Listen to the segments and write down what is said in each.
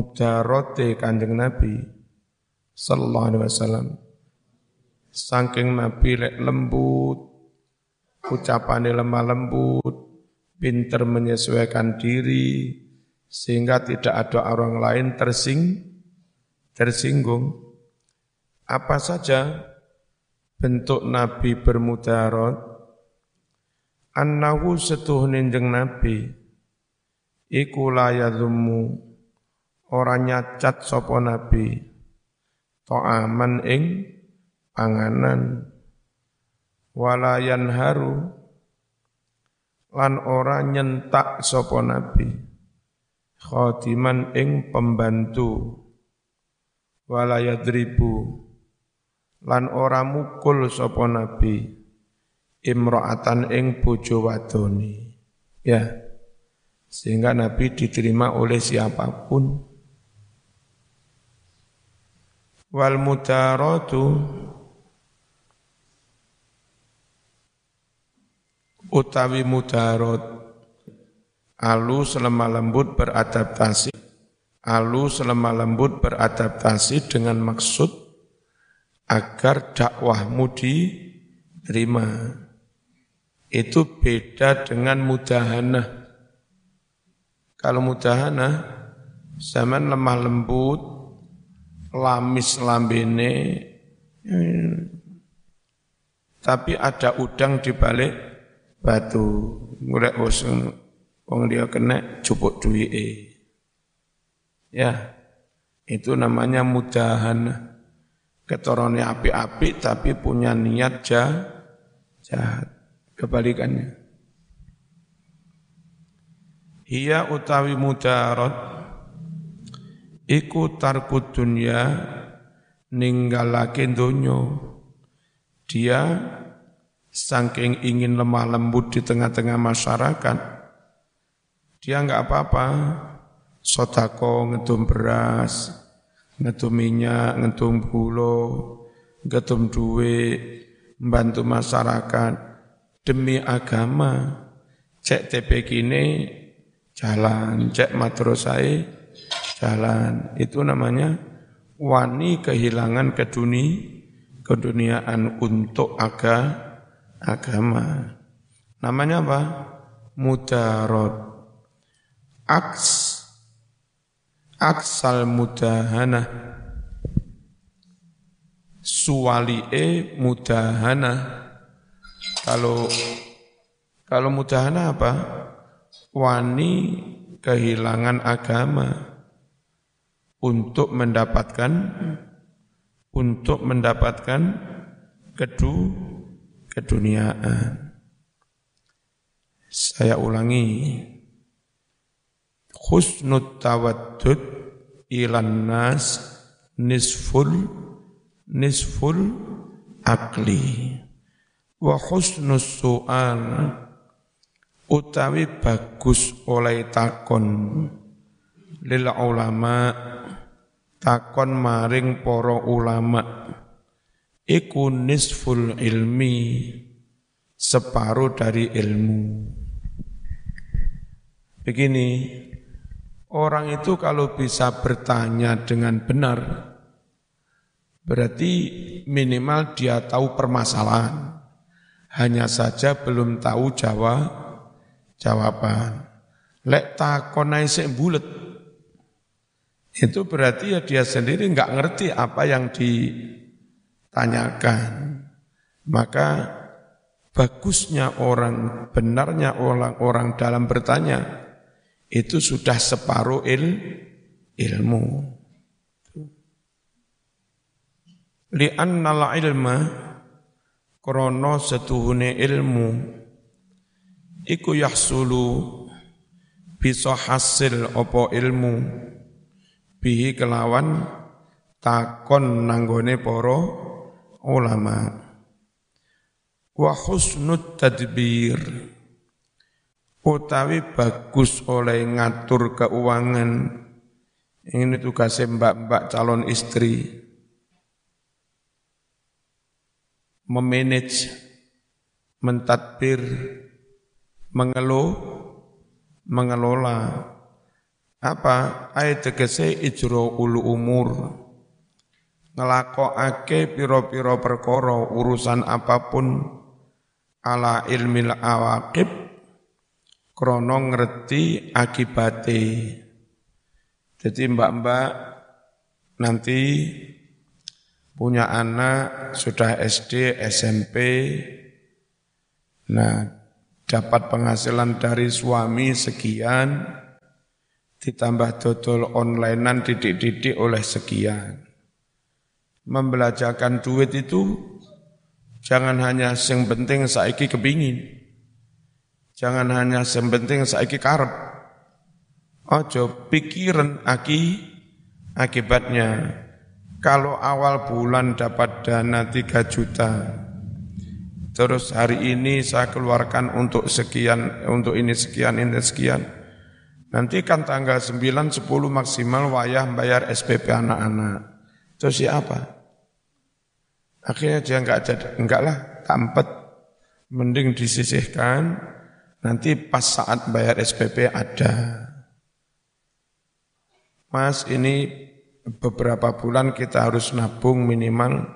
mudarote kanjeng Nabi sallallahu alaihi wasallam. Saking Nabi lek lembut ucapannya lemah lembut pinter menyesuaikan diri sehingga tidak ada orang lain tersing tersinggung. Apa saja bentuk Nabi bermudarat? Annahu setuhne jeng Nabi iku layadhumu ora nyacat sapa Nabi. Ta'aman ing panganan. Walayan haru lan ora nyentak sapa nabi. Khadiman ing pembantu. Walayadribu lan ora mukul sapa nabi. Imra'atan ing bojo wadoni. Ya. Sehingga nabi diterima oleh siapa pun wal mudaratu utawi mudarat alus lemah lembut beradaptasi. Alus lemah lembut beradaptasi dengan maksud agar dakwahmu diterima. Itu beda dengan mudahana kalau mudahana zaman lemah lembut lamis lambene eh, tapi ada udang di balik batu. Ngurek usung wong dia kena cupuk duwike. Ya itu namanya mudahan. Ketorone api-api tapi punya niat jahat, jahat. Kebalikannya. Ia utawi mudarat iku tarku dunya ninggalake donya. Dia Saking ingin lemah lembut di tengah-tengah masyarakat, dia nggak apa-apa, sotako ngetum beras, ngetum minyak, ngetum gula, ngetum duit, membantu masyarakat. Demi agama. Cek TP kini jalan, cek matrosai jalan. Itu namanya wani kehilangan keduni, keduniaan untuk agama agama. Namanya apa? Mudarot. Aks aksal mudahana suwalie mudahana kalau kalau mudahana apa wani kehilangan agama untuk mendapatkan untuk mendapatkan kedua keduniaan. Saya ulangi. Husnut tawaddud ilan nas nisful nisful akli. Wa husnus su'al utawi bagus oleh takon lil ulama takon maring para ulama iku nisful ilmi separuh dari ilmu. Begini, orang itu kalau bisa bertanya dengan benar, berarti minimal dia tahu permasalahan. Hanya saja belum tahu jawab jawaban. Lek takonai sik bulet. Itu berarti ya dia sendiri nggak ngerti apa yang di tanyakan. Maka bagusnya orang, benarnya orang-orang dalam bertanya, itu sudah separuh il, ilmu. Li'annal ilma krono setuhune ilmu iku yahsulu bisa hasil opo ilmu bihi kelawan takon nanggone poro ulama. Wa husnud tadbir. Utawi bagus oleh ngatur keuangan. Ini tugasnya mbak-mbak calon istri. Memanage mentadbir mengeluh mengelola Apa? Ayat tegese ijro ulu umur. Ngelakokake piro-piro perkoro urusan apa pun ala ilmil awakib krono ngerti akibate. Jadi mbak-mbak nanti punya anak sudah SD, SMP, nah dapat penghasilan dari suami sekian, ditambah dodol onlinean didik-didik oleh sekian. Membelajarkan duit itu jangan hanya yang penting saiki kepingin. Jangan hanya yang penting saiki karep. Ojo pikiran aki akibatnya kalau awal bulan dapat dana 3 juta, terus hari ini saya keluarkan untuk sekian, untuk ini sekian, ini sekian, nanti kan tanggal 9, 10 maksimal wayah bayar SPP anak-anak. Terus siapa? Akhirnya dia enggak jadi, enggak lah, tampet. Mending disisihkan, nanti pas saat bayar SPP ada. Mas ini beberapa bulan kita harus nabung minimal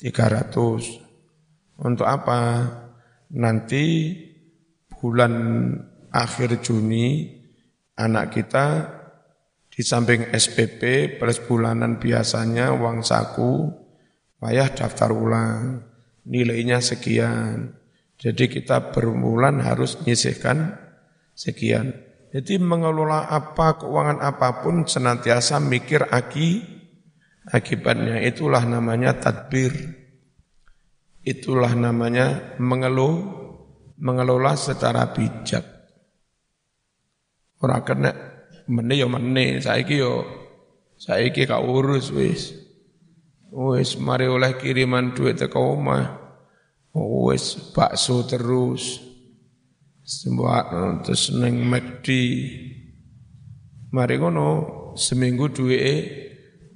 300. Untuk apa? Nanti bulan akhir Juni anak kita di samping SPP plus bulanan biasanya uang saku, payah daftar ulang, nilainya sekian. Jadi kita berbulan harus nyisihkan sekian. Jadi mengelola apa, keuangan apa pun senantiasa mikir aki, akibatnya. Itulah namanya tadbir. Itulah namanya mengeluh, mengelola secara bijak. Orang kena mene yo mene, saiki yo saiki kau urus wis. Wis mari oleh kiriman duit teko omah. Wis bakso terus. Semua terus neng McD. Mari ngono seminggu duwe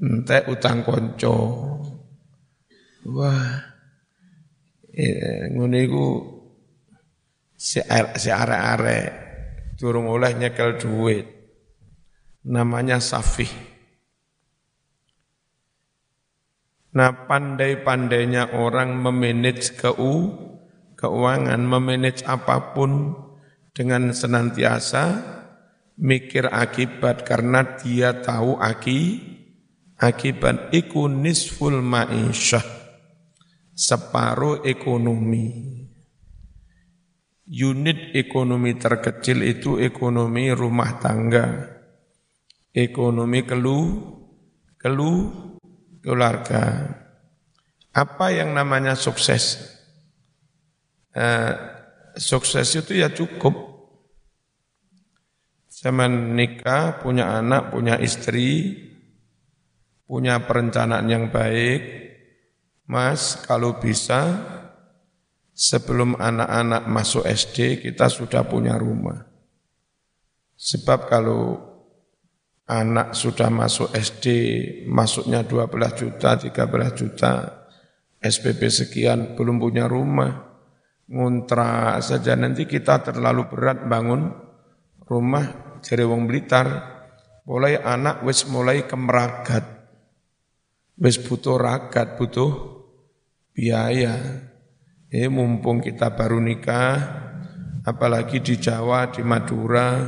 entek utang konco. Wah. Eh, ngono iku si si arek-arek durung oleh nyekel duit. Namanya safih. Nah pandai-pandainya orang memanage keu, keuangan, memanage apa pun dengan senantiasa mikir akibat karena dia tahu aki akibat iku nisful ma'isyah separuh ekonomi unit ekonomi terkecil itu ekonomi rumah tangga ekonomi kelu kelu keluarga apa yang namanya sukses eh, sukses itu ya cukup. Zaman nikah, punya anak, punya istri, punya perencanaan yang baik. Mas, kalau bisa sebelum anak-anak masuk SD kita sudah punya rumah. Sebab kalau anak sudah masuk SD, masuknya 12 juta, 13 juta, SPP sekian, belum punya rumah. Nguntra saja. Nanti kita terlalu berat bangun rumah jadi wong Blitar mulai anak wis mulai kemeragat. Wis butuh ragat butuh biaya eh mumpung kita baru nikah apalagi di Jawa di Madura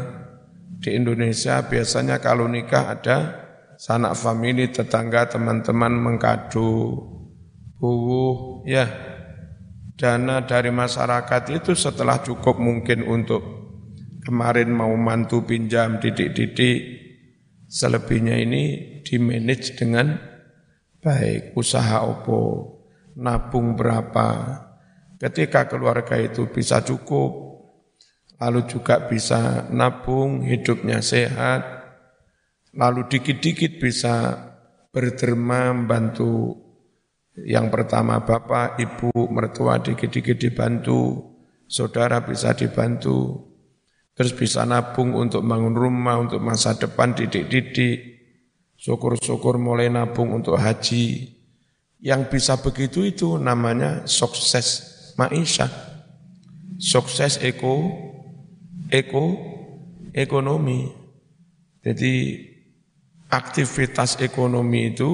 di Indonesia biasanya kalau nikah ada sanak famili tetangga teman-teman mengkado buwuh ya. Dana dari masyarakat itu setelah cukup mungkin untuk kemarin mau mantu pinjam didik-didik, selebihnya ini dimanage dengan baik, usaha opo, nabung berapa, ketika keluarga itu bisa cukup, lalu juga bisa nabung, hidupnya sehat, lalu dikit-dikit bisa berderma membantu yang pertama bapak, ibu, mertua dikit-dikit dibantu, saudara bisa dibantu, terus bisa nabung untuk bangun rumah, untuk masa depan didik-didik, syukur-syukur mulai nabung untuk haji. Yang bisa begitu itu namanya sukses maisha, sukses eko, eko, ekonomi. Jadi aktivitas ekonomi itu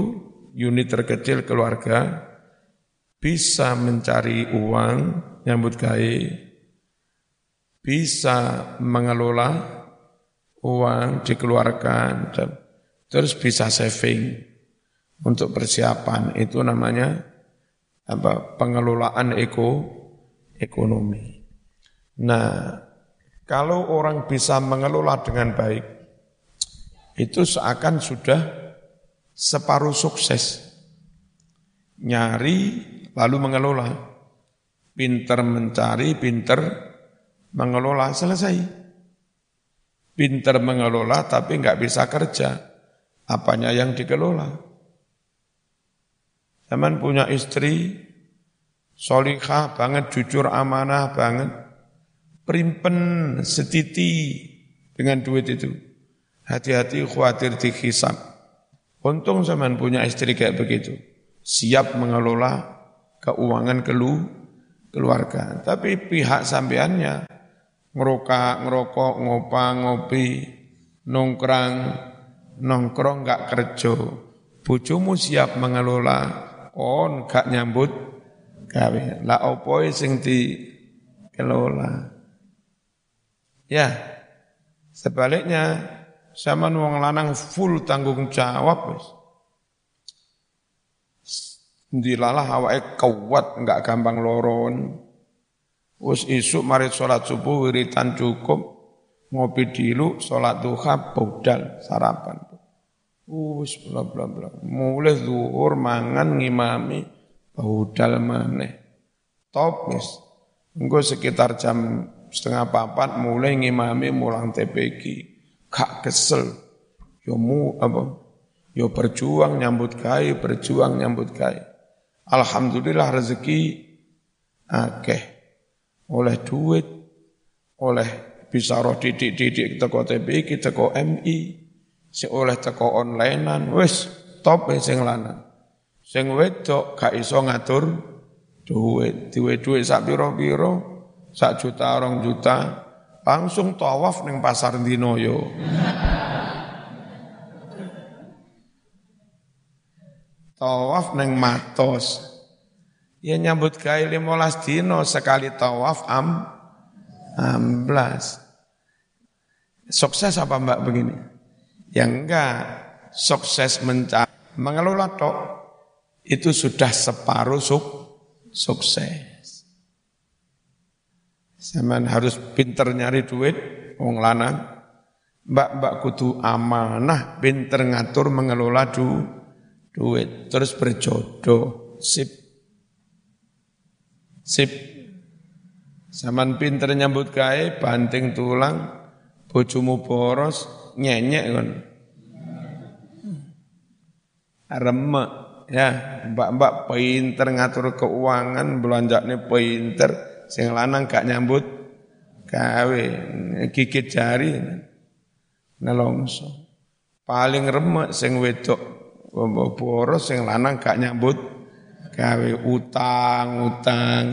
unit terkecil keluarga bisa mencari uang nyambut gawe bisa mengelola uang dikeluarkan terus bisa saving untuk persiapan itu namanya apa pengelolaan eko ekonomi. Nah, kalau orang bisa mengelola dengan baik itu seakan sudah separuh sukses. Nyari lalu mengelola. Pinter mencari, pinter mengelola, selesai. Pinter mengelola tapi nggak bisa kerja. Apanya yang dikelola? Zaman punya istri, solikah banget, jujur amanah banget, primpen setiti dengan duit itu. Hati-hati khawatir dihisap. Untung zaman punya istri kayak begitu. Siap mengelola keuangan kelu, keluarga. Tapi pihak sampeannya ngerokok, ngerokok, ngopang, ngopi, nongkrang, nongkrong nggak kerja. Bojomu siap mengelola on gak nyambut gawe. Lah opo sing kelola Ya, sebaliknya sama wong lanang full tanggung jawab wis. Dilalah awake kuat enggak gampang loron. Wis isuk mari salat subuh wiritan cukup ngopi dulu salat duha budal sarapan. Wis bla bla bla. Mulai zuhur mangan ngimami budal maneh. Top wis. Engko sekitar jam setengah papat mulai ngimami mulang TPG. Kak kesel. Yo mu apa? Yo berjuang nyambut kai, berjuang nyambut kai. Alhamdulillah rezeki akeh. Oleh duit, oleh bisa roh didik-didik teko TPG, teko MI, Si oleh teko onlinean wis top sing lanang. Sing wedok gak iso ngatur duit, duwe duit sak pira-pira, sak juta orang juta, langsung tawaf ning pasar dino yo. tawaf neng matos. Ya nyambut gawe 15 dino sekali tawaf am 16. Sukses apa Mbak begini? Yang enggak sukses mencari mengelola tok itu sudah separuh suk, sukses. Zaman harus pinter nyari duit, wong lanang. Mbak-mbak kudu amanah, pinter ngatur mengelola du, duit, terus berjodoh, sip. Sip. Zaman pinter nyambut gawe, banting tulang, bojomu boros, nyenyek kan. Remek ya, mbak-mbak pinter ngatur keuangan, belanjane pinter, sing lanang gak nyambut gawe, gigit jari nelongso. Paling remek sing wedok boros sing lanang gak nyambut gawe utang-utang.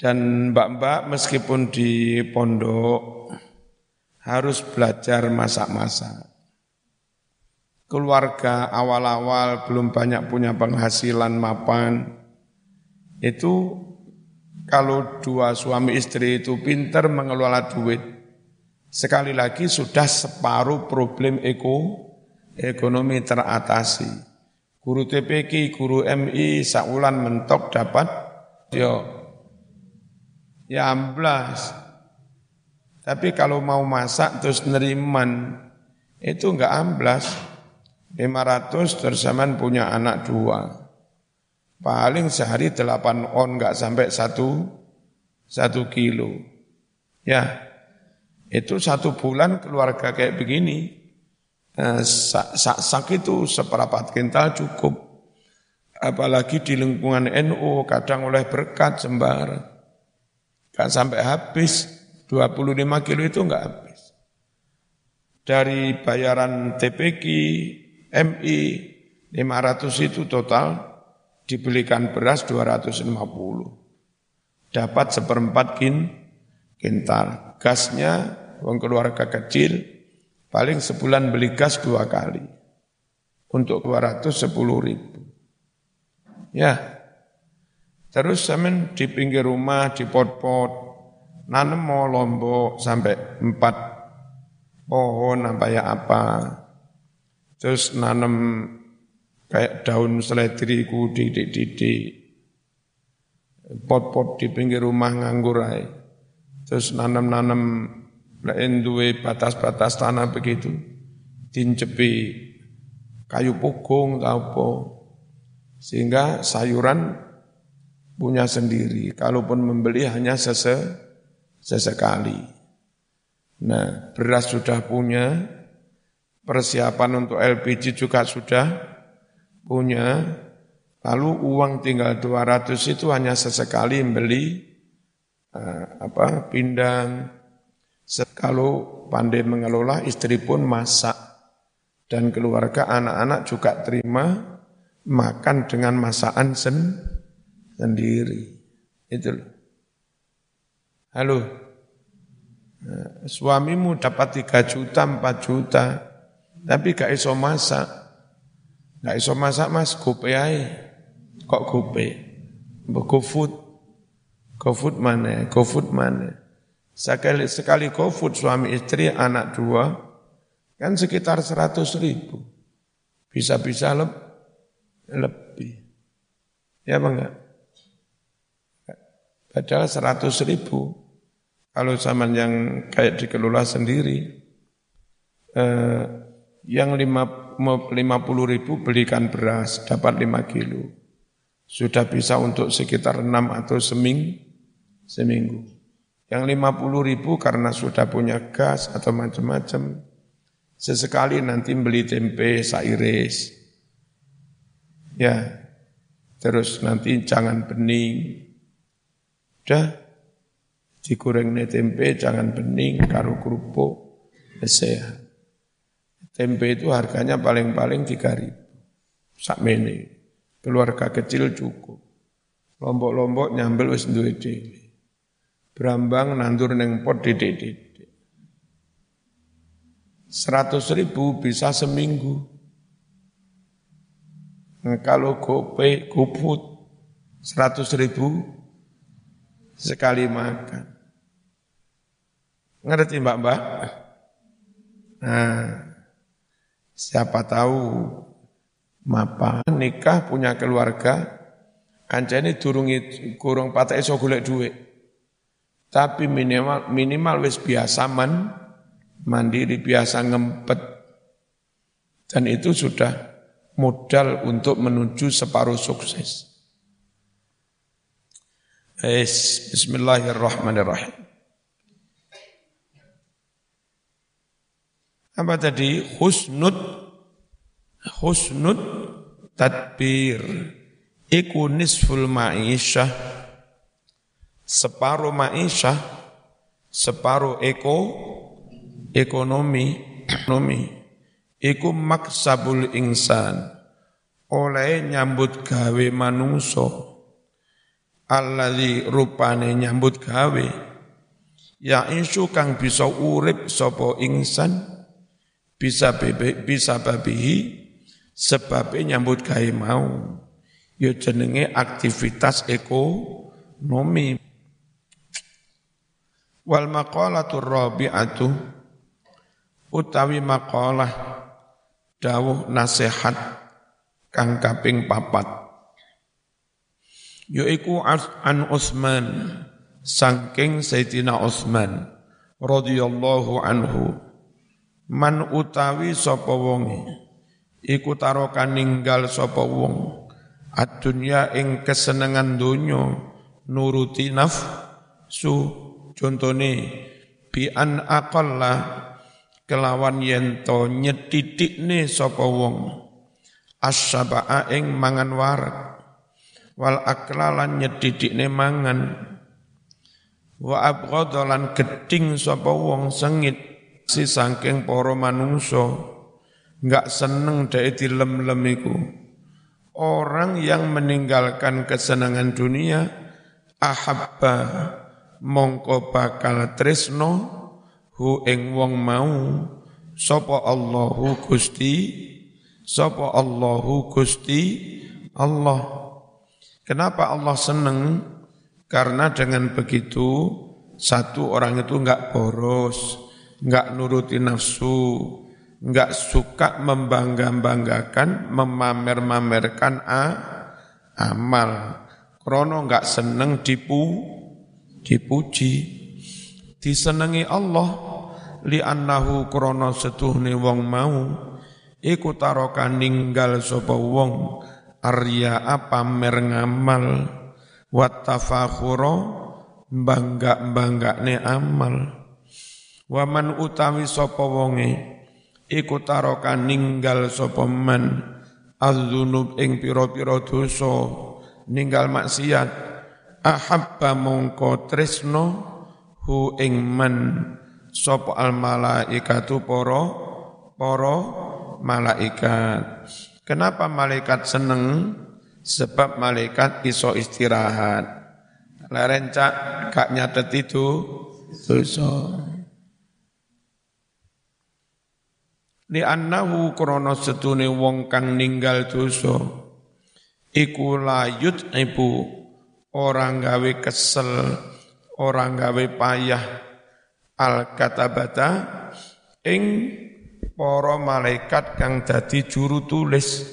Dan mbak-mbak meskipun di pondok harus belajar masak-masak. Keluarga awal-awal belum banyak punya penghasilan mapan. Itu kalau dua suami istri itu pinter mengelola duit, sekali lagi sudah separuh problem eko, ekonomi teratasi. Guru TPK, guru MI, saulan mentok dapat, yo ya amblas. Tapi kalau mau masak terus neriman, itu enggak amblas. 500 tersaman punya anak dua. Paling sehari delapan on enggak sampai satu, satu kilo. Ya, itu satu bulan keluarga kayak begini. Eh, sak, sak, sak itu seperapat kintal cukup. Apalagi di lingkungan NU kadang oleh berkat sembarang. Kan sampai habis, 25 kilo itu enggak habis. Dari bayaran TPK, MI, 500 itu total dibelikan beras 250. Dapat seperempat kin, kintal. Gasnya, uang keluarga kecil, paling sebulan beli gas dua kali. Untuk 210 ribu. Ya, terus semen di pinggir rumah, di pot-pot, nanam mau lombok sampai empat pohon apa ya apa. Terus nanam kayak daun seledri ku didik-didik. Pot-pot di pinggir rumah nganggur aja. Terus nanam-nanam lain duwe batas-batas tanah begitu. Dincepi kayu pukung atau apa. Sehingga sayuran punya sendiri. Kalaupun membeli hanya sese, sesekali. Nah, beras sudah punya, persiapan untuk LPG juga sudah punya, lalu uang tinggal 200 itu hanya sesekali membeli uh, apa pindang. Kalau pandai mengelola, istri pun masak dan keluarga anak-anak juga terima makan dengan masakan sen sendiri. Itu loh. Halo. Suamimu dapat 3 juta, 4 juta, tapi gak iso masak. Gak iso masak mas, gope aja. Kok gope? Go food. Mana? Go food mana? Sekali, sekali go food suami istri, anak dua, kan sekitar seratus ribu. Bisa-bisa le lebih. Ya apa enggak? Padahal seratus ribu, kalau zaman yang kayak dikelola sendiri, eh, yang lima, puluh ribu belikan beras, dapat lima kilo. Sudah bisa untuk sekitar enam atau seming, seminggu. Yang lima puluh ribu karena sudah punya gas atau macam-macam, sesekali nanti beli tempe sairis. Ya, terus nanti jangan bening, Udah digoreng tempe jangan bening karo kerupuk sehat. Tempe itu harganya paling-paling tiga ribu. Sakmene. Keluarga kecil cukup. Lombok-lombok nyambel wis duwe dhewe. Brambang nandur neng pot didik-didik. Seratus ribu bisa seminggu. Nah, kalau gope, goput, seratus ribu sekali makan. Ngerti mbak-mbak? Nah, siapa tahu mapa nikah punya keluarga, kancane durungi kurung patah iso golek duit. Tapi minimal minimal wis biasa man, mandiri biasa ngempet. Dan itu sudah modal untuk menuju separuh sukses. Es, Bismillahirrahmanirrahim. Apa tadi? Husnud, husnud tadbir. Iku nisful ma'isyah. Separuh ma'isyah, separuh eko, ekonomi, ekonomi. Iku maksabul insan. Oleh nyambut gawe manungso alladzi rupane nyambut gawe. Ya insu kang bisa urip sapa ingsan bisa bebe, bisa babihi sebab nyambut gawe mau. Ya jenenge aktivitas ekonomi. Wal maqalatu rabi'atu utawi maqalah dawuh nasihat kang kaping papat yaiku an Utsman saking Sayyidina Utsman radhiyallahu anhu. Man utawi sapa wonge iku tarokan ninggal sapa wong adunya ing kesenengan donya nuruti nafsu contone bi an aqalla kelawan yen to nyetidikne sapa wong. Asyaba'a ing mangan warak wal aklalan nyedidikne mangan. Wa abghadalan geding sapa wong sengit si saking para manungsa. Enggak seneng dhek dilem-lem iku. Orang yang meninggalkan kesenangan dunia ahabba mongko bakal tresno hu ing wong mau. Sapa Allahu Gusti? Sapa Allahu Gusti? Allah kenapa Allah seneng? Karena dengan begitu satu orang itu enggak boros enggak nuruti nafsu enggak suka membangga-banggakan memamer-mamerkan a, amal. Krono enggak seneng dipu dipuji. Disenengi Allah li annahu krono setuhne wong mau iku taroka ninggal sapa wong arya apa ngamal. Wa tafakhura bangga-banggane amal. Waman utawi sapa wonge iku taroka ninggal sapa man. Azzunub ing pira-pira dosa ninggal maksiat. Ahabba mongko tresno hu ing man. Sapa al malaikatu para para malaikat kenapa malaikat seneng? Sebab malaikat iso istirahat. Lerencak gak nyatet itu dosa. Li annahu krana setune wong kang ninggal dosa. Iku layut ibu orang gawe kesel orang gawe payah. Al katabata ing para malaikat kang dadi juru tulis.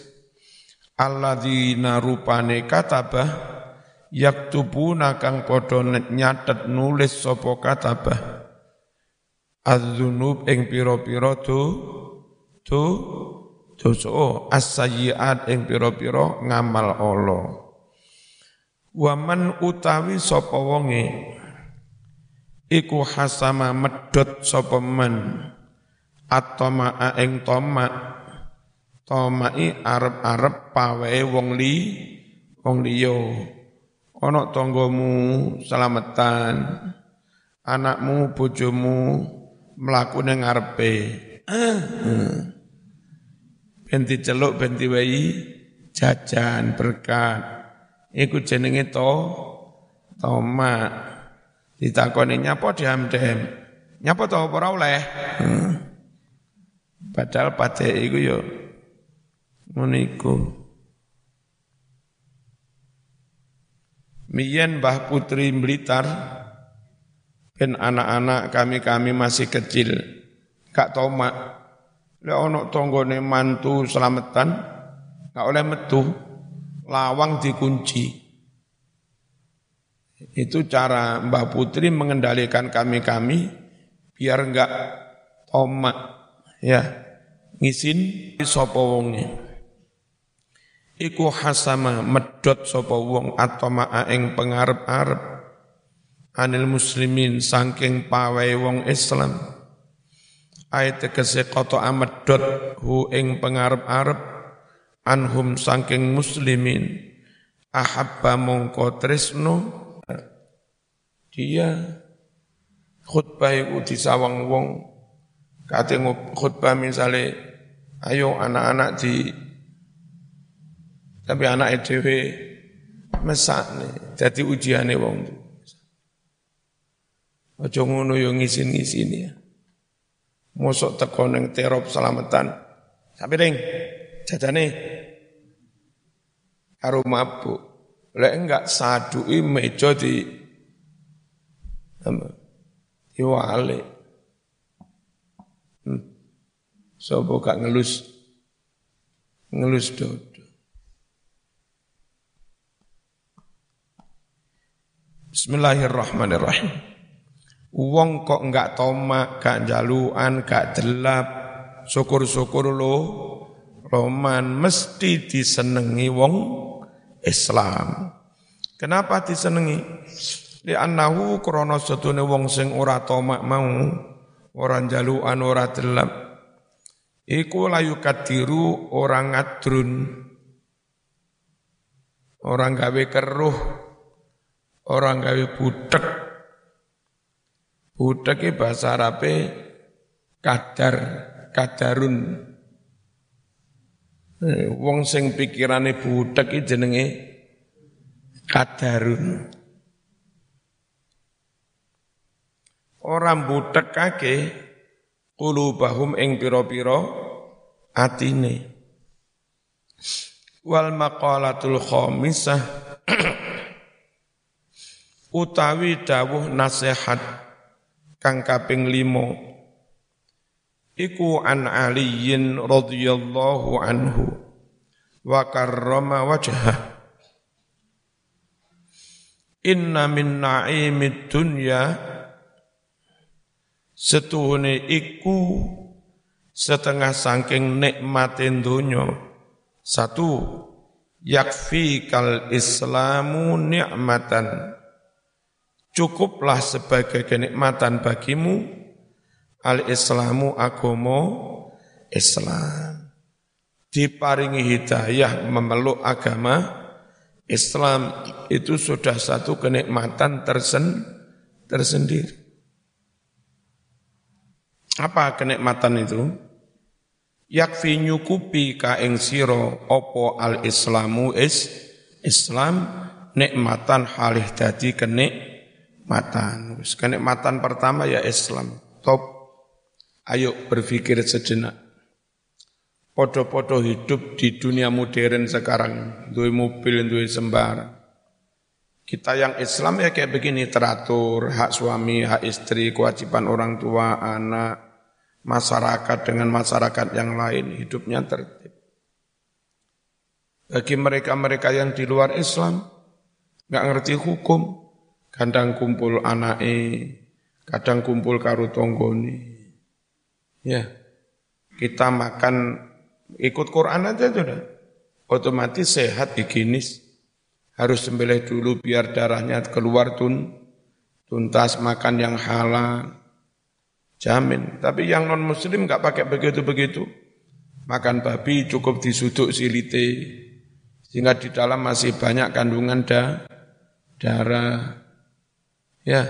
Alladzina rupane katabah yaktubuna kang padha nyatet nulis sapa katabah. Az-dzunub ing pira-pira do do dosa. As-sayyiat ing pira-pira ngamal Allah. Waman utawi sapa wonge iku hasama medot sapa man atoma ing toma tomai arep-arep pawe wong li wong liya. Ana tanggamu selamatan anakmu bojomu mlaku ning ngarepe. Benti celuk benti wayi jajan berkat. Iku jenenge to toma ditakoni nyapa diam-diam. Nyapa to ora oleh? hmm. Padahal pate iku yo ngono iku. Miyen Mbah Putri Blitar ben anak-anak kami-kami masih kecil gak tomak. Lek ana tanggane mantu selamatan, gak oleh metu, lawang dikunci. Itu cara Mbah Putri mengendalikan kami-kami biar enggak tomak ya. Ngisin sapa wonge. Iku hasama medot sapa wong atoma ing pengarep-arep anil muslimin saking pawai wong Islam. Ayat tegese koto amedot hu ing pengarep-arep anhum saking muslimin. Ahabba mongko tresno. Dia khutbah iku disawang wong kate khutbah misale ayo anak-anak di tapi anak dhewe mesakne dadi ujiane wong Aja ngono yo ngisin-ngisin ya. Mosok teko ning terop selamatan. Sampai ring, jajane karo mabuk. Lek enggak sadui meja di diwale. Hmm. Sopo gak ngelus ngelus dodo. Bismillahirrahmanirrahim. Wong kok enggak tomak, gak jaluan, gak delap, syukur-syukur lo, roman mesti disenengi wong Islam. Kenapa disenengi? Di anahu krono setune wong sing ora tomak mau, orang jaluan, ora delap. Iku layu kadiru orang ngadrun. Orang gawe keruh, orang gawe butek, Budak bahasa Arabe kadar, kadarun. Eh, wong sing pikirane budak iki jenenge kadarun. ora mbutekake qulubahum ing pira-pira atine. Wal maqalatul khamisah utawi dawuh nasihat kang kaping limo iku an aliyin radhiyallahu anhu wa karrama wajhah. Inna min na'imid dunya setuhune iku setengah saking nikmatin dunya satu yakfi kal islamu ni'matan cukuplah sebagai kenikmatan bagimu al-islamu agomo Islam. Diparingi hidayah memeluk agama Islam itu sudah satu kenikmatan tersen, tersendiri. Apa kenikmatan itu? Yakfi nyukupi kaing siro opo al-islamu is Islam nikmatan halih dadi kenik kenikmatan. Kenikmatan pertama ya Islam. Top. Ayo berpikir sejenak. Podo-podo hidup di dunia modern sekarang. Dua mobil, dua sembarang. Kita yang Islam ya kayak begini teratur, hak suami, hak istri, kewajiban orang tua, anak, masyarakat dengan masyarakat yang lain, hidupnya tertib. Bagi mereka-mereka yang di luar Islam, nggak ngerti hukum, kadang kumpul anake, kadang kumpul karo tonggone. Ya, kita makan ikut Quran aja sudah, otomatis sehat higienis. Harus sembelih dulu biar darahnya keluar tun, tuntas makan yang halal, jamin. Tapi yang non Muslim nggak pakai begitu begitu, makan babi cukup disuduk silite, sehingga di dalam masih banyak kandungan da, darah. Ya,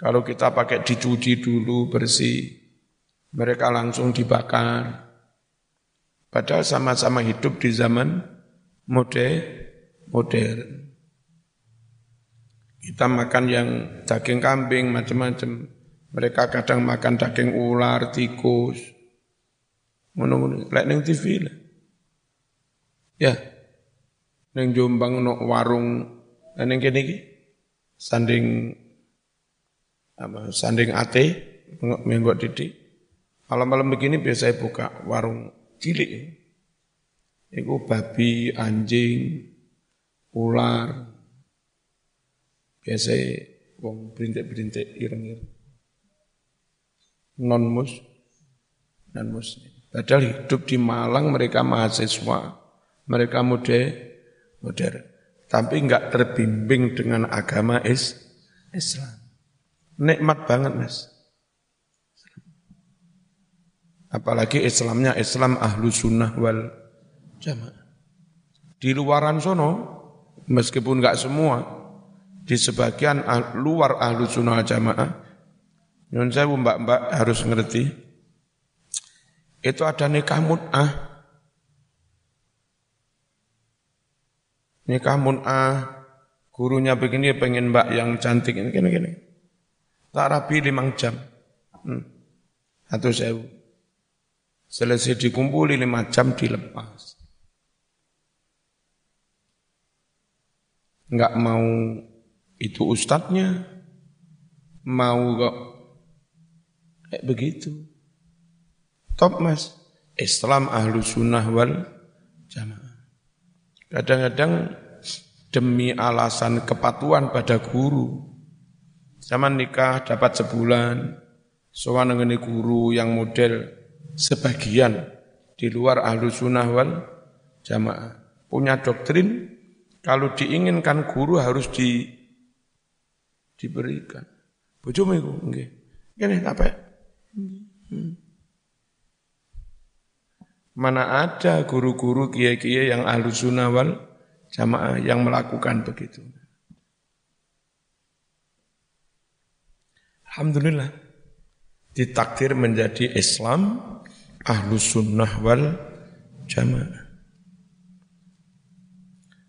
kalau kita pakai dicuci dulu bersih, mereka langsung dibakar. Padahal sama-sama hidup di zaman modern. modern. Kita makan yang daging kambing macam-macam. Mereka kadang makan daging ular, tikus. Ngono-ngono, lek ning TV lah. Ya. Ning Jombang no warung ning kene iki sanding apa sanding ate menggok didik malam-malam begini biasa buka warung cilik Iku babi, anjing, ular, biasa wong berintik-berintik ireng-ireng. Non mus, non muslim. Padahal hidup di Malang mereka mahasiswa, mereka muda, modern tapi enggak terbimbing dengan agama is Islam. Nikmat banget mas. Apalagi Islamnya Islam ahlu sunnah wal jamaah. Di luaran sono, meskipun enggak semua, di sebagian luar ahlu sunnah jamaah, Nyun saya mbak-mbak harus ngerti, itu ada nikah mut'ah, nikah mun'ah, gurunya begini pengen mbak yang cantik ini gini gini. Tak rapi lima jam. Hmm. Atau sewu. Selesai dikumpuli lima jam dilepas. Enggak mau itu ustadznya, mau kok kayak begitu. Top mas, Islam ahlu sunnah wal jamaah. Kadang-kadang demi alasan kepatuhan pada guru. Zaman nikah dapat sebulan, soal ngene guru yang model sebagian di luar ahlu sunnah wal jamaah. Punya doktrin, kalau diinginkan guru harus di, diberikan. Bojomu iku nggih. Ngene apa? Hmm. Mana ada guru-guru kiai-kiai yang ahlu sunnah wal jamaah yang melakukan begitu. Alhamdulillah ditakdir menjadi Islam ahlu sunnah wal jamaah.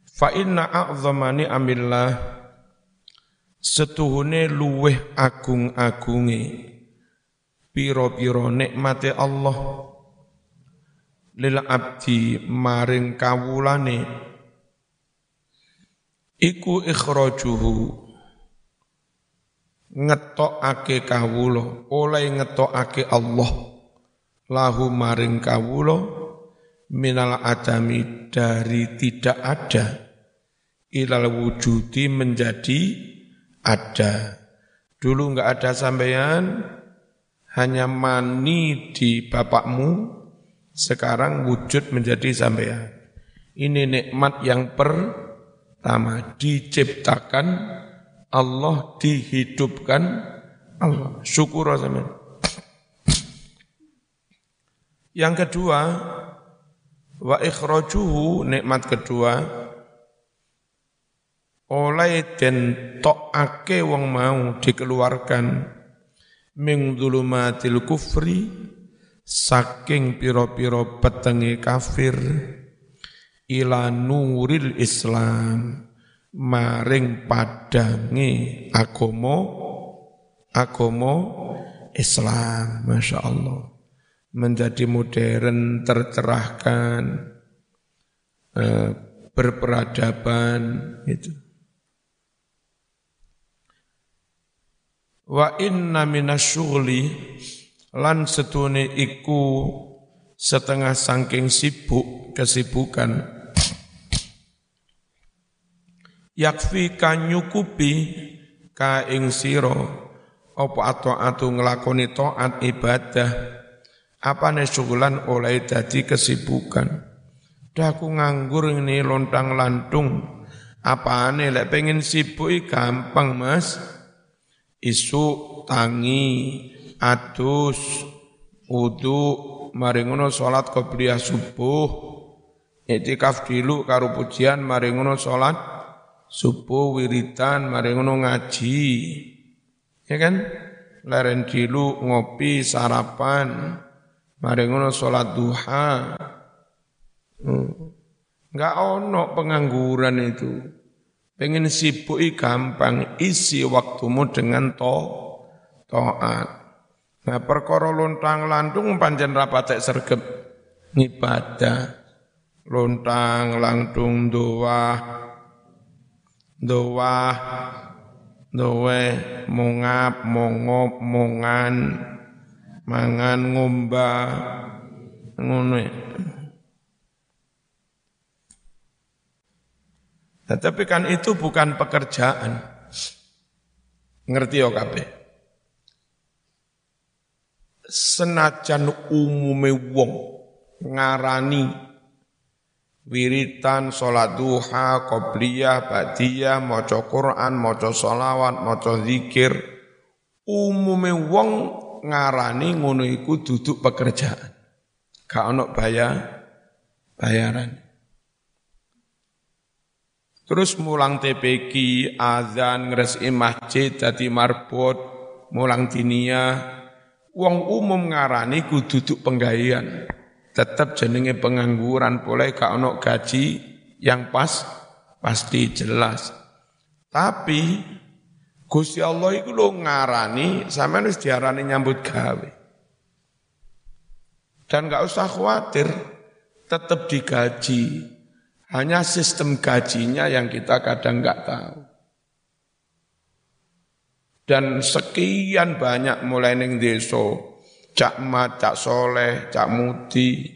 Fa inna a'zamani amillah setuhune luweh agung-agunge piro-piro nikmate Allah. Lil abdi maring kawulane. Iku ikhrajuhu. Ngetokake kawula. Oleh ngetokake Allah. Lahu maring kawula minal adami dari tidak ada. Ilal wujudi menjadi ada. Dulu enggak ada sampean, hanya mani di bapakmu, sekarang wujud menjadi sampean. Ini nikmat yang pertama, diciptakan Allah, dihidupkan Allah. Syukur sampean. Yang kedua, wa ikhrajuhu nikmat kedua oleh den tokake wong mau dikeluarkan ming dulumatil kufri saking piro-piro petenge kafir ila nuril Islam maring padange agomo agomo Islam Masya Allah menjadi modern tercerahkan eh, berperadaban itu Wa inna minasyughli lan setune iku setengah sangking sibuk kesibukan. Yakfi kanyukupi ka ing sira apa atu nglakoni taat ibadah apa syugulan oleh dadi kesibukan. Dah aku nganggur ini lontang lantung apa aneh lek pengen sibuk gampang mas isu tangi adus wudu mari ngono salat qobliyah subuh iktikaf dilu karo pujian mari ngono salat subuh wiritan mari ngono ngaji ya kan leren dilu ngopi sarapan mari ngono salat duha Enggak hmm. ono pengangguran itu. Pengen sibuk gampang, isi waktumu dengan to, to'at. Nah perkara lontang lantung panjen rapatek sergep ngibadah. Lontang lantung doa, doa, doa, mongap, mongop, mongan, mangan, ngomba, ngono Tetapi kan itu bukan pekerjaan. Ngerti ya kabeh. Senajan umume wong ngarani wiritan salat duha, qobliyah, ba'diyah, maca Quran, maca sholawat, maca zikir, umume wong ngarani ngono iku duduk pekerjaan. Gak ono bayar bayaran. Terus mulang TPQ, azan, ngresi masjid, dadi marbot, mulang dinia, wong umum ngarani kudu duduk penggayaan. Tetap jenenge pengangguran, boleh gak ono gaji yang pas, pasti jelas. Tapi Gusti Allah itu lo ngarani, sama harus diarani nyambut gawe. Dan gak usah khawatir, tetap digaji. Hanya sistem gajinya yang kita kadang nggak tahu. Dan sekian banyak mulai neng deso, cak mat, cak soleh, cak muti.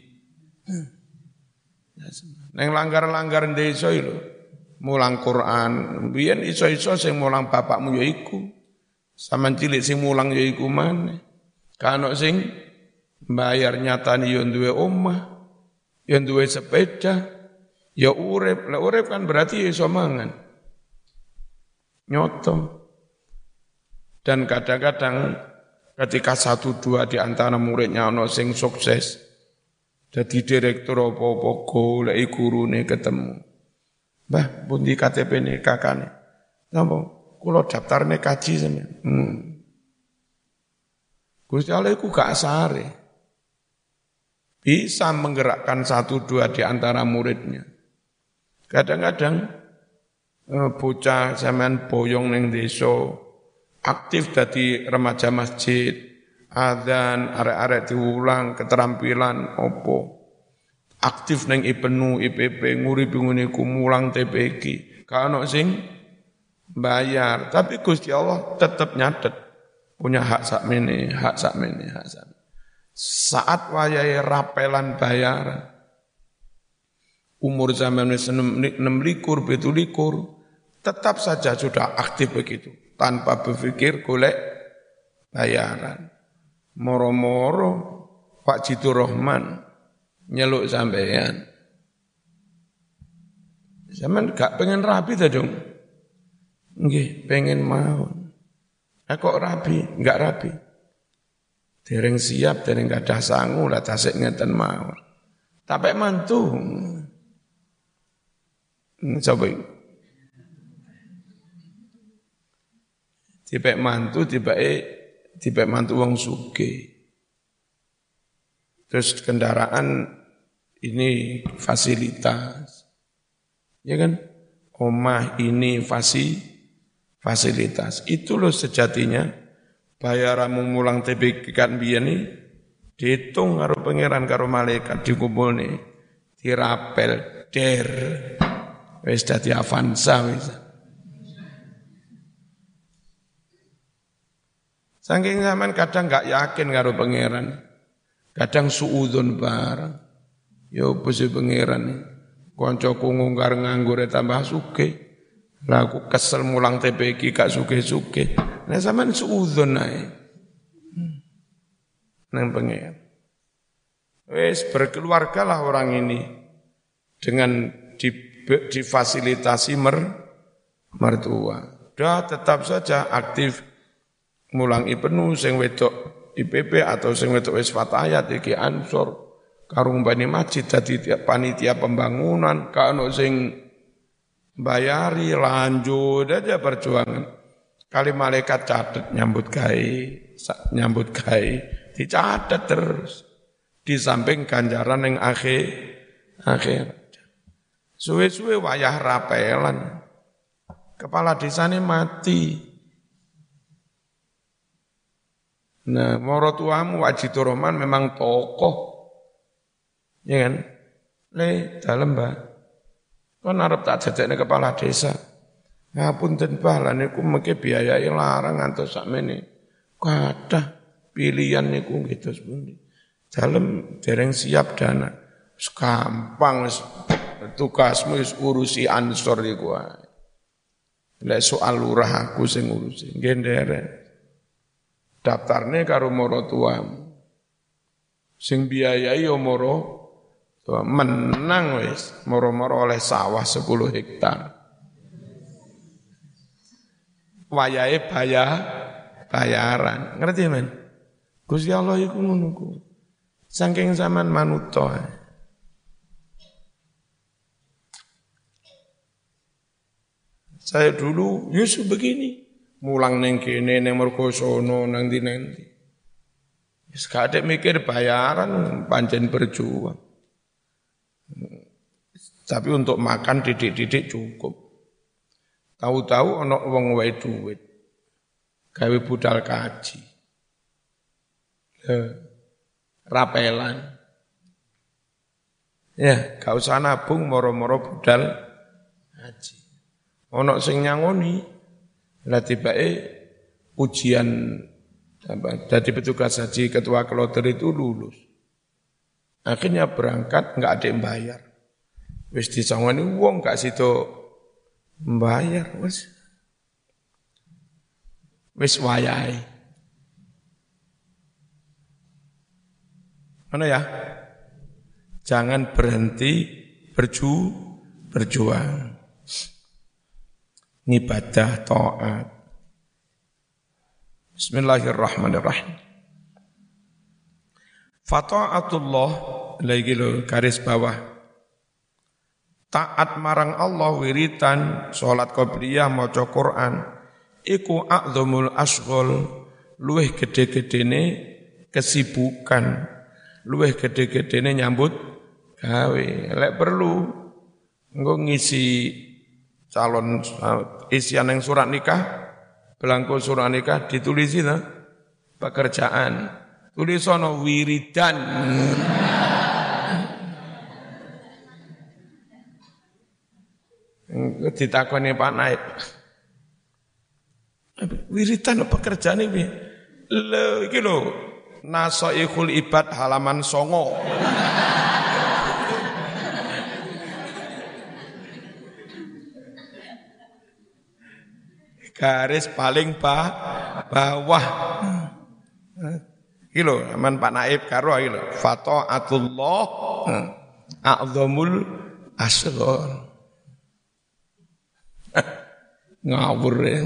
Neng langgar-langgar deso itu, mulang Quran, biar iso-iso sing mulang bapakmu ya iku. Sama cilik sing mulang ya iku mana. Kano sing bayar nyatani yang duwe omah, yang duwe sepeda, Ya urep, lah urep kan berarti ya iso mangan. Nyoto. Dan kadang-kadang ketika satu dua di antara muridnya ono sing sukses, jadi direktur apa-apa golek gurune ketemu. Mbah, bundi KTP ini kakane. Napa? Kula daftarne kaji sampeyan. Hmm. Gusti Allah iku gak sare. Bisa menggerakkan satu dua di antara muridnya. Kadang-kadang eh, bocah sampean boyong ning desa aktif dadi remaja masjid adzan arek-arek diulang keterampilan opo aktif neng IPNU IPP nguripi ngene ku mulang TPG ono sing bayar tapi Gusti Allah tetap nyatet punya hak sak mene hak sak mene hak sak saat wayai rapelan bayaran umur zaman enam likur, betul likur, tetap saja sudah aktif begitu, tanpa berpikir golek bayaran. Moro-moro Pak Jitu Rohman nyeluk sampean. Zaman gak pengen rapi ta dong? Nggih, pengen mau. Eh kok rapi? Enggak rapi. Dereng siap, dereng gak ada sangu, lah tasik ngeten mau. Tapi mantu. Coba tiba mantu e tiba mantu wong suge terus kendaraan ini fasilitas. Ya kan? Omah ini fasi fasilitas. Itu loh sejatinya. Bayaramu mulang TPK kan biyen nih dihitung karo pangeran karo malaikat dikumpul nih dirapel der Wis dadi Avanza wis. Saking zaman kadang nggak yakin karo pangeran. Kadang suudun bareng. Yo ya besi pangeran. Koncoku ngungkar nganggur tambah suke. Lah aku kesel mulang TPK gak suke-suke. Nah zaman suudun ae. Nang pangeran. Wes berkeluarga lah orang ini dengan di difasilitasi mer, mertua. Dah tetap saja aktif mulang penuh sing wedok IPP atau sing wedok wis fatayat iki ansor karung bani masjid dadi panitia pembangunan kano sing bayari lanjut aja perjuangan. Kali malaikat catat nyambut kai, nyambut kai, dicatat terus. Di samping ganjaran yang akhir, akhir. Suwe-suwe wayah rapelan. Kepala desa ini mati. Nah, moro tuamu wajib Roman memang tokoh. Ya kan? Le, dalam mbak. Kan arep tak jajaknya kepala desa. Ngapun dan balan niku mengke biayai larang antos sakmene. Kadah pilihan niku gitu sepundi. Dalam dereng siap dana. Gampang tugasmu wis urusi ansor iku ae. Lek soal lurah aku sing ngurusi. Nggih Daftarne karo moro. Sing biayai yo moro menang wis moro-moro oleh sawah 10 hektar. Wayahe bayar bayaran. Ngerti men? Gusti Allah iku ngono zaman manuto. Saya dulu Yusuf begini, mulang neng kene neng merkosono nang di nanti. Sekadek mikir bayaran panjen berjuang. Tapi untuk makan didik-didik cukup. Tahu-tahu ono wong wae duit. Gawe budal kaji. rapelan. Ya, gak usah nabung moro-moro budal haji. Ono sing nyangoni, lah tibake ujian apa, jadi petugas haji ketua kloter itu lulus. Akhirnya berangkat nggak ada yang bayar. Wis disangoni wong gak situ membayar wis. Wis wayai. Mana ya? Jangan berhenti berju berjuang ngibadah taat. Bismillahirrahmanirrahim. Fata'atullah lagi lo garis bawah. Taat marang Allah wiritan salat qabliyah maca Quran iku a'zamul asghal luweh gede-gedene kesibukan luweh gede-gedene nyambut gawe lek perlu engko ngisi calon uh, isian yang surat nikah, belangko surat nikah ditulis itu pekerjaan. Tulis sono wiridan. Ditakoni Pak Naib. Wiridan pekerjaan ini. Le, iki lho, Nasoihul ibad halaman songo. Garis paling ba bawah. Kilo, aman Pak Naib karo kilo. Fata'atullah a'zamul asghar. Ngawur ya.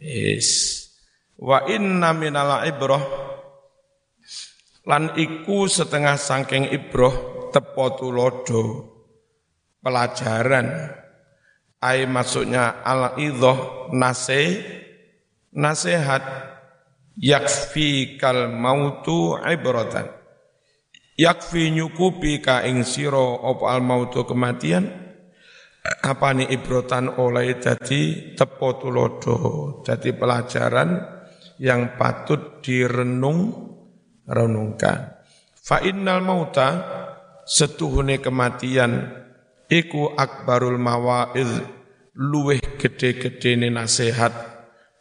Yes. Wa inna minal ibrah lan iku setengah sangking ibroh tepo tulodo. Pelajaran. Ai maksudnya al idhoh nase nasihat yakfi kal mautu ibratan. Yakfi nyukupi ka ing sira apa al mautu kematian. Apa ni ibrotan oleh jadi tepo tulodo. Jadi pelajaran yang patut direnung renungkan. Fa innal mauta setuhune kematian iku akbarul mawaid luweh gede-gede nasihat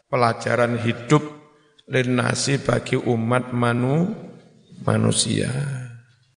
pelajaran hidup nasi bagi umat manu manusia.